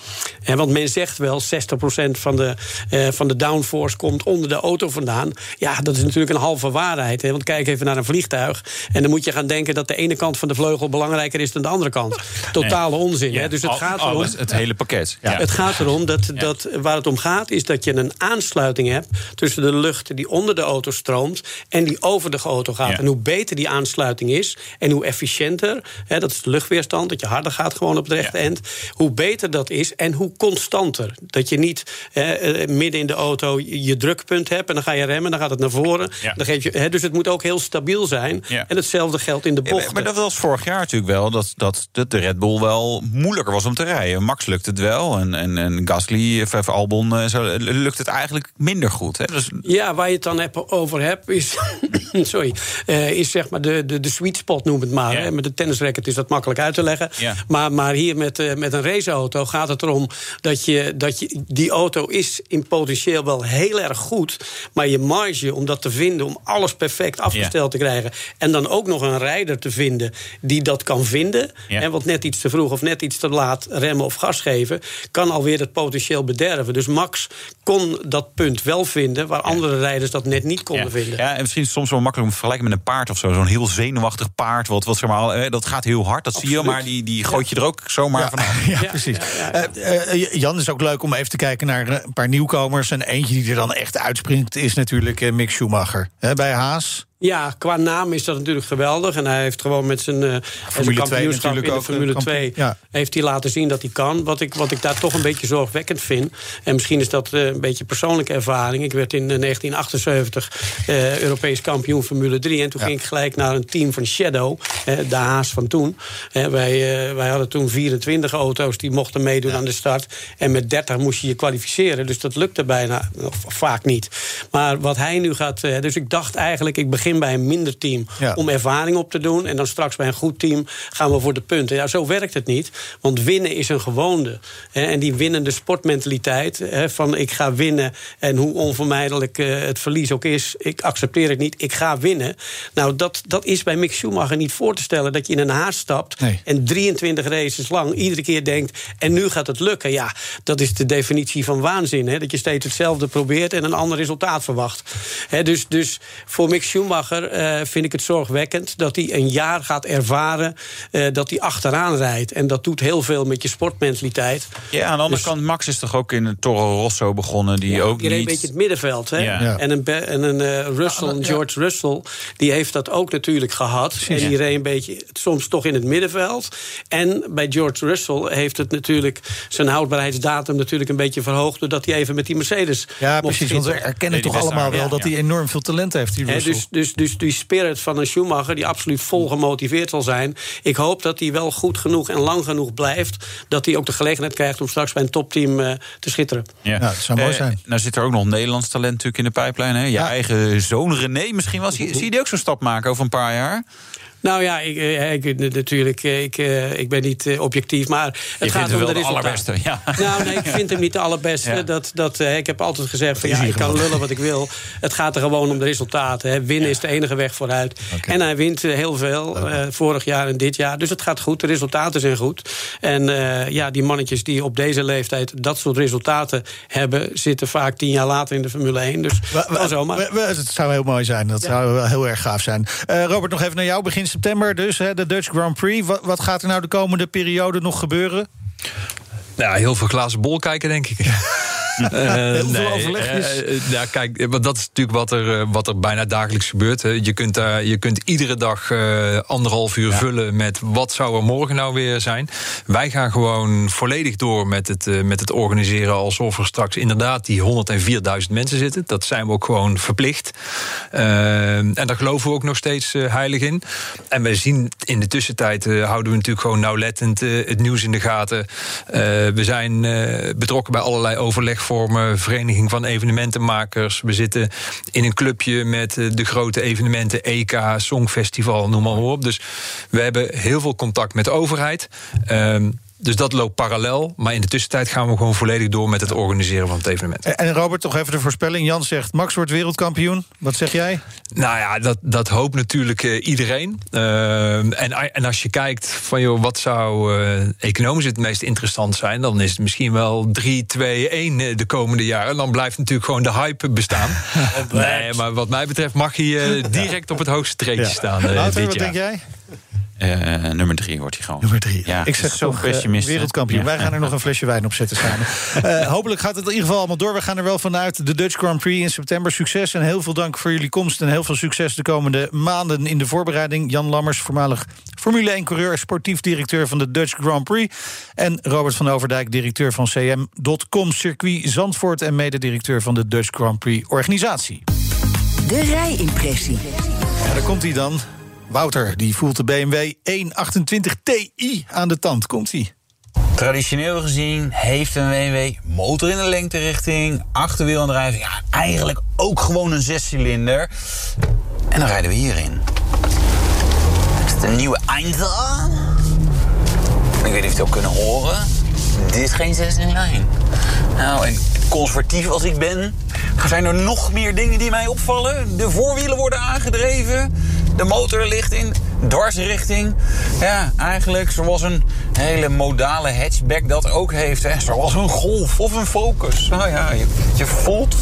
En want men zegt wel 60% van de, uh, van de downforce komt onder de auto vandaan. Ja, dat is natuurlijk een halve waarheid. Hè? Want kijk even naar een vliegtuig. En dan moet je gaan denken dat de ene kant van de vleugel belangrijker is dan de andere kant. Totale onzin. hè? Dus het gaat erom. het hele pakket. Ja. Het gaat erom dat, dat waar het om gaat, is dat je een aansluiting hebt tussen de lucht die onder de auto stroomt en die over de auto gaat. En hoe beter die aansluiting is en hoe efficiënter Hè, dat is de luchtweerstand, dat je harder gaat gewoon op het rechte end. Hoe beter dat is en hoe constanter. Dat je niet eh, midden in de auto je drukpunt hebt en dan ga je remmen, dan gaat het naar voren. Dan geef je, hè, dus het moet ook heel stabiel zijn. En hetzelfde geldt in de bocht. maar dat was vorig jaar natuurlijk wel, dat, dat de Red Bull wel moeilijker was om te rijden. Max lukt het wel en, en, en Gasly, Vijf Albon, eh, zo, lukt het eigenlijk minder goed. Hè? Dus... Ja, waar je het dan over hebt, is, sorry, uh, is zeg maar de, de, de sweet spot, noem het maar. Hè, met de tennisracket is dat makkelijk uit te leggen. Maar, maar hier met, uh, met een raceauto gaat het erom dat je, dat je. Die auto is in potentieel wel heel erg goed. Maar je marge om dat te vinden, om alles perfect afgesteld te krijgen. En dan ook nog een rijder te vinden die dat kan vinden. En wat net iets te vroeg of net iets te laat remmen of gas geven, kan alweer het potentieel bederven. Dus Max kon dat punt wel vinden waar andere rijders dat net niet konden vinden. Ja, en misschien soms wel makkelijk om te vergelijken met een paard of zo. Zo'n heel zenuwachtig paard, wat, wat zeg maar dat gaat heel hard, dat zie je, maar die, die gooit je er ook zomaar ja. vanaf. Ja, precies. Uh, Jan, is ook leuk om even te kijken naar een paar nieuwkomers. En eentje die er dan echt uitspringt is natuurlijk Mick Schumacher. bij Haas. Ja, qua naam is dat natuurlijk geweldig. En hij heeft gewoon met zijn, uh, zijn kampioenschap in de ook, Formule 2... Ja. heeft hij laten zien dat hij kan. Wat ik, wat ik daar toch een beetje zorgwekkend vind... en misschien is dat uh, een beetje persoonlijke ervaring... ik werd in 1978 uh, Europees kampioen Formule 3... en toen ja. ging ik gelijk naar een team van Shadow, de Haas van toen. wij, wij hadden toen 24 auto's die mochten meedoen ja. aan de start... en met 30 moest je je kwalificeren. Dus dat lukte bijna, of vaak niet. Maar wat hij nu gaat... dus ik dacht eigenlijk, ik begin bij een minder team om ervaring op te doen. En dan straks bij een goed team gaan we voor de punten. Ja, zo werkt het niet. Want winnen is een gewoonte. En die winnende sportmentaliteit van ik ga winnen. En hoe onvermijdelijk eh, het verlies ook is, ik accepteer het niet, ik ga winnen. Nou, dat, dat is bij Mick Schumacher niet voor te stellen. Dat je in een haast stapt en 23 races lang iedere keer denkt... en nu gaat het lukken. Ja, dat is de definitie van waanzin. Hè? Dat je steeds hetzelfde probeert en een ander resultaat verwacht. dus, dus voor Mick Schumacher uh, vind ik het zorgwekkend dat hij een jaar gaat ervaren uh, dat hij achteraan rijdt. En dat doet heel veel met je sportmentaliteit. Ja, aan de andere dus, kant, Max is toch ook in het Toro Rosso begonnen, die ja, ook die niet... een beetje het middenveld. Hè? Ja. En een, en een uh, Russell, ja, George Russell, die heeft dat ook natuurlijk gehad. En die reed een beetje soms toch in het middenveld. En bij George Russell heeft het natuurlijk zijn houdbaarheidsdatum natuurlijk een beetje verhoogd... doordat hij even met die Mercedes Ja, precies, want we erkennen toch allemaal wel dat hij enorm veel talent heeft, die Russell. dus, dus dus, dus die spirit van een Schumacher, die absoluut vol gemotiveerd zal zijn. Ik hoop dat hij wel goed genoeg en lang genoeg blijft. Dat hij ook de gelegenheid krijgt om straks bij een topteam uh, te schitteren. Ja, dat zou mooi zijn. Uh, nou zit er ook nog Nederlands talent natuurlijk in de pijplijn. Hè? Je ja. eigen zoon René misschien wel. Zie, zie je die ook zo'n stap maken over een paar jaar? Nou ja, ik, eh, ik, natuurlijk, eh, ik, eh, ik ben niet objectief, maar het je gaat om de, de allerbeste. Ja. Nou, nee, ik vind hem niet de allerbeste. Dat, dat, ik heb altijd gezegd, van, ja, ik kan lullen wat ik wil. Het gaat er gewoon om de resultaten. Hè. Winnen is de enige weg vooruit. En hij wint heel veel, vorig jaar en dit jaar. Dus het gaat goed, de resultaten zijn goed. En ja, die mannetjes die op deze leeftijd dat soort resultaten hebben... zitten vaak tien jaar later in de Formule 1. Dus zomaar. Het zou heel mooi zijn, dat zou wel heel erg gaaf zijn. Robert, nog even naar jou, begin september dus, hè, de Dutch Grand Prix. Wat, wat gaat er nou de komende periode nog gebeuren? Ja, heel veel glazen bol kijken, denk ik. Uh, Heel veel overlegjes. Uh, ja, kijk, want dat is natuurlijk wat er, wat er bijna dagelijks gebeurt. Hè. Je, kunt daar, je kunt iedere dag anderhalf uur vullen met wat zou er morgen nou weer zijn. Wij gaan gewoon volledig door met het, met het organiseren alsof er straks inderdaad die 104.000 mensen zitten. Dat zijn we ook gewoon verplicht. en daar geloven we ook nog steeds heilig in. En wij zien in de tussentijd houden we natuurlijk gewoon nauwlettend het nieuws in de gaten. we zijn betrokken bij allerlei overleg vormen, vereniging van evenementenmakers. We zitten in een clubje met eh, de grote evenementen, EK, Songfestival, noem maar op. Dus we hebben heel veel contact met de overheid. Ehm, dus dat loopt parallel. Maar in de tussentijd gaan we gewoon volledig door met het organiseren van het evenement. En Robert, toch even de voorspelling. Jan zegt Max wordt wereldkampioen. Wat zeg jij? Nou ja, dat, dat hoopt natuurlijk uh, iedereen. Uh, en, en als je kijkt van joh, wat zou uh, economisch het meest interessant zijn, dan is het misschien wel 3, 2, 1 de komende jaren. Dan blijft natuurlijk gewoon de hype bestaan. nee, maar wat mij betreft mag hij direct op het hoogste treedje ja. staan. Later, dit wat jaar. denk jij? Uh, nummer drie wordt hij gewoon. Nummer drie. Ja, ik zeg zo pessimist. wereldkampioen. Ja. Wij gaan er nog een flesje wijn op zetten samen. uh, hopelijk gaat het in ieder geval allemaal door. We gaan er wel vanuit. De Dutch Grand Prix in september. Succes en heel veel dank voor jullie komst. En heel veel succes de komende maanden in de voorbereiding. Jan Lammers, voormalig Formule 1-coureur... sportief directeur van de Dutch Grand Prix. En Robert van Overdijk, directeur van CM.com Circuit Zandvoort... en mededirecteur van de Dutch Grand Prix organisatie. De rijimpressie. Ja, daar komt hij dan. Wouter die voelt de BMW 128 Ti aan de tand. Komt hij? Traditioneel gezien heeft een BMW motor in de lengterichting, achterwielaandrijving, ja, eigenlijk ook gewoon een zescilinder. En dan rijden we hierin. Is het een nieuwe Einza? Ik weet niet of je het ook kunnen horen. Dit is geen 6 in lijn. Nou, en conservatief als ik ben, zijn er nog meer dingen die mij opvallen. De voorwielen worden aangedreven. De motor ligt in dwarsrichting. Ja, eigenlijk zoals een hele modale hatchback dat ook heeft. Hè. Zoals een Golf of een Focus. Nou ja, je, voelt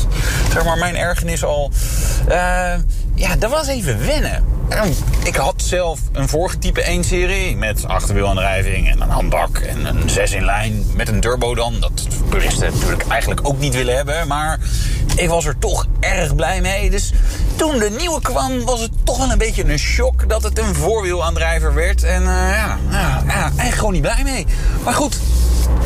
zeg maar, mijn ergernis al. Uh, ja, dat was even wennen. Ik had zelf een vorige type 1-serie met achterwielaandrijving en een handbak en een 6 in lijn met een turbo dan. Dat puristen natuurlijk eigenlijk ook niet willen hebben, maar ik was er toch erg blij mee. Dus toen de nieuwe kwam was het toch wel een beetje een shock dat het een voorwielaandrijver werd. En uh, ja, ja, eigenlijk gewoon niet blij mee. Maar goed,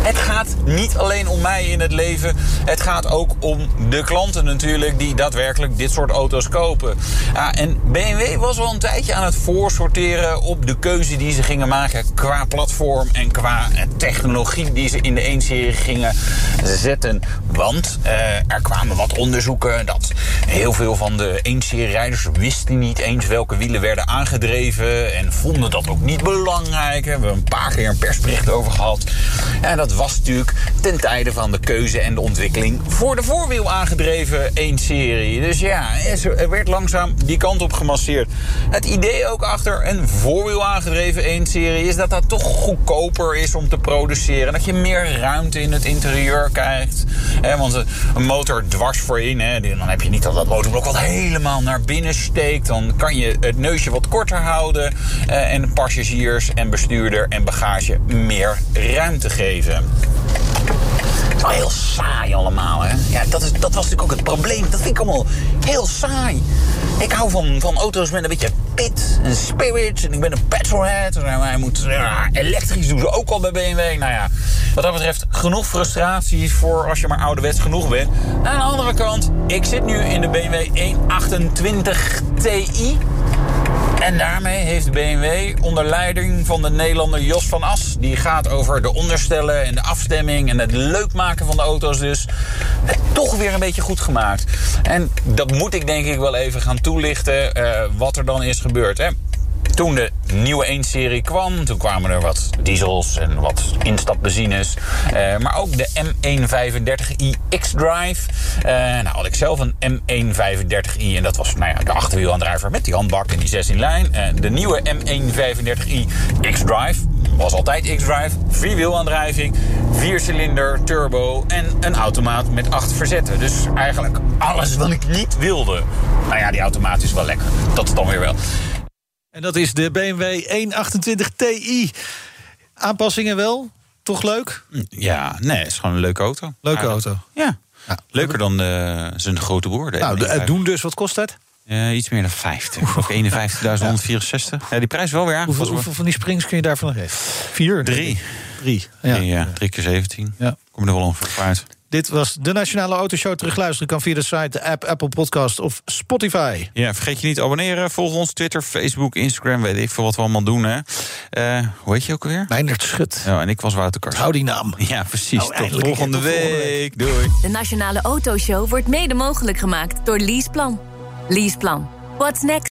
het gaat niet alleen om mij in het leven. Het gaat ook om de klanten natuurlijk die daadwerkelijk dit soort auto's kopen. Ja, en BMW was wel een tijdje aan het voorsorteren op de keuze die ze gingen maken qua platform en qua technologie die ze in de 1-serie gingen zetten. Want uh, er kwamen wat onderzoeken dat heel veel van de 1-serie rijders wisten niet eens welke wielen werden aangedreven en vonden dat ook niet belangrijk. We hebben een paar keer een persbericht over gehad. En dat was natuurlijk ten tijde van de keuze en de ontwikkeling voor de voorwiel aangedreven 1-serie. Dus ja, er werd langzaam die kant op gemasseerd. Het idee ook achter een voorwiel aangedreven 1-serie is dat dat toch goedkoper is om te produceren. Dat je meer ruimte in het interieur krijgt. want een motor dwars voorin, dan heb je niet dat dat motorblok wat helemaal naar binnen steekt. Dan kan je het neusje wat korter houden en passagiers en bestuurder en bagage meer ruimte geven. Is wel heel saai allemaal, hè? Ja, dat, is, dat was natuurlijk ook het probleem. Dat vind ik allemaal heel saai. Ik hou van, van auto's met een beetje pit en spirit. En ik ben een petrolhead. En hij moet, ja, elektrisch doen ze ook al bij BMW. Nou ja, wat dat betreft genoeg frustraties voor als je maar ouderwets genoeg bent. Aan de andere kant, ik zit nu in de BMW 128 Ti. En daarmee heeft BMW onder leiding van de Nederlander Jos van As... die gaat over de onderstellen en de afstemming en het leuk maken van de auto's dus... het toch weer een beetje goed gemaakt. En dat moet ik denk ik wel even gaan toelichten uh, wat er dan is gebeurd. Hè? Toen de nieuwe 1-serie kwam. Toen kwamen er wat diesels en wat instapbenzines. Uh, maar ook de M135i X-Drive. Uh, nou had ik zelf een M135i en dat was nou ja, de achterwielaandrijver met die handbak en die 16 lijn. Uh, de nieuwe M135i X-Drive was altijd X-Drive, vierwielaandrijving, viercilinder, turbo en een automaat met acht verzetten. Dus eigenlijk alles wat ik niet wilde. Nou ja, die automaat is wel lekker. Dat is dan weer wel. En dat is de BMW 128 Ti. Aanpassingen wel? Toch leuk? Ja, nee, het is gewoon een leuke auto. Leuke auto. Ja. ja. Leuker dan de, zijn grote broer. nou, de, doen dus, wat kost dat? Uh, iets meer dan 50. Of 51.164. Ja. die prijs wel weer aangepast. Hoeveel, hoeveel van die springs kun je daarvan geven? Vier? Drie. Drie. Ja. Drie, ja. Drie keer 17. Ja. Kom je er wel ongeveer uit. Dit was de Nationale Autoshow. Terugluisteren kan via de site, de app, Apple Podcast of Spotify. Ja, vergeet je niet te abonneren. Volg ons Twitter, Facebook, Instagram. Weet ik veel wat we allemaal doen, hè. Uh, hoe heet je ook alweer? Meindert Schut. Ja, en ik was Wouter Kars. Hou die naam. Ja, precies. Nou, tot volgende, volgende week. Doei. De Nationale Autoshow wordt mede mogelijk gemaakt door Leaseplan. Leaseplan. What's next?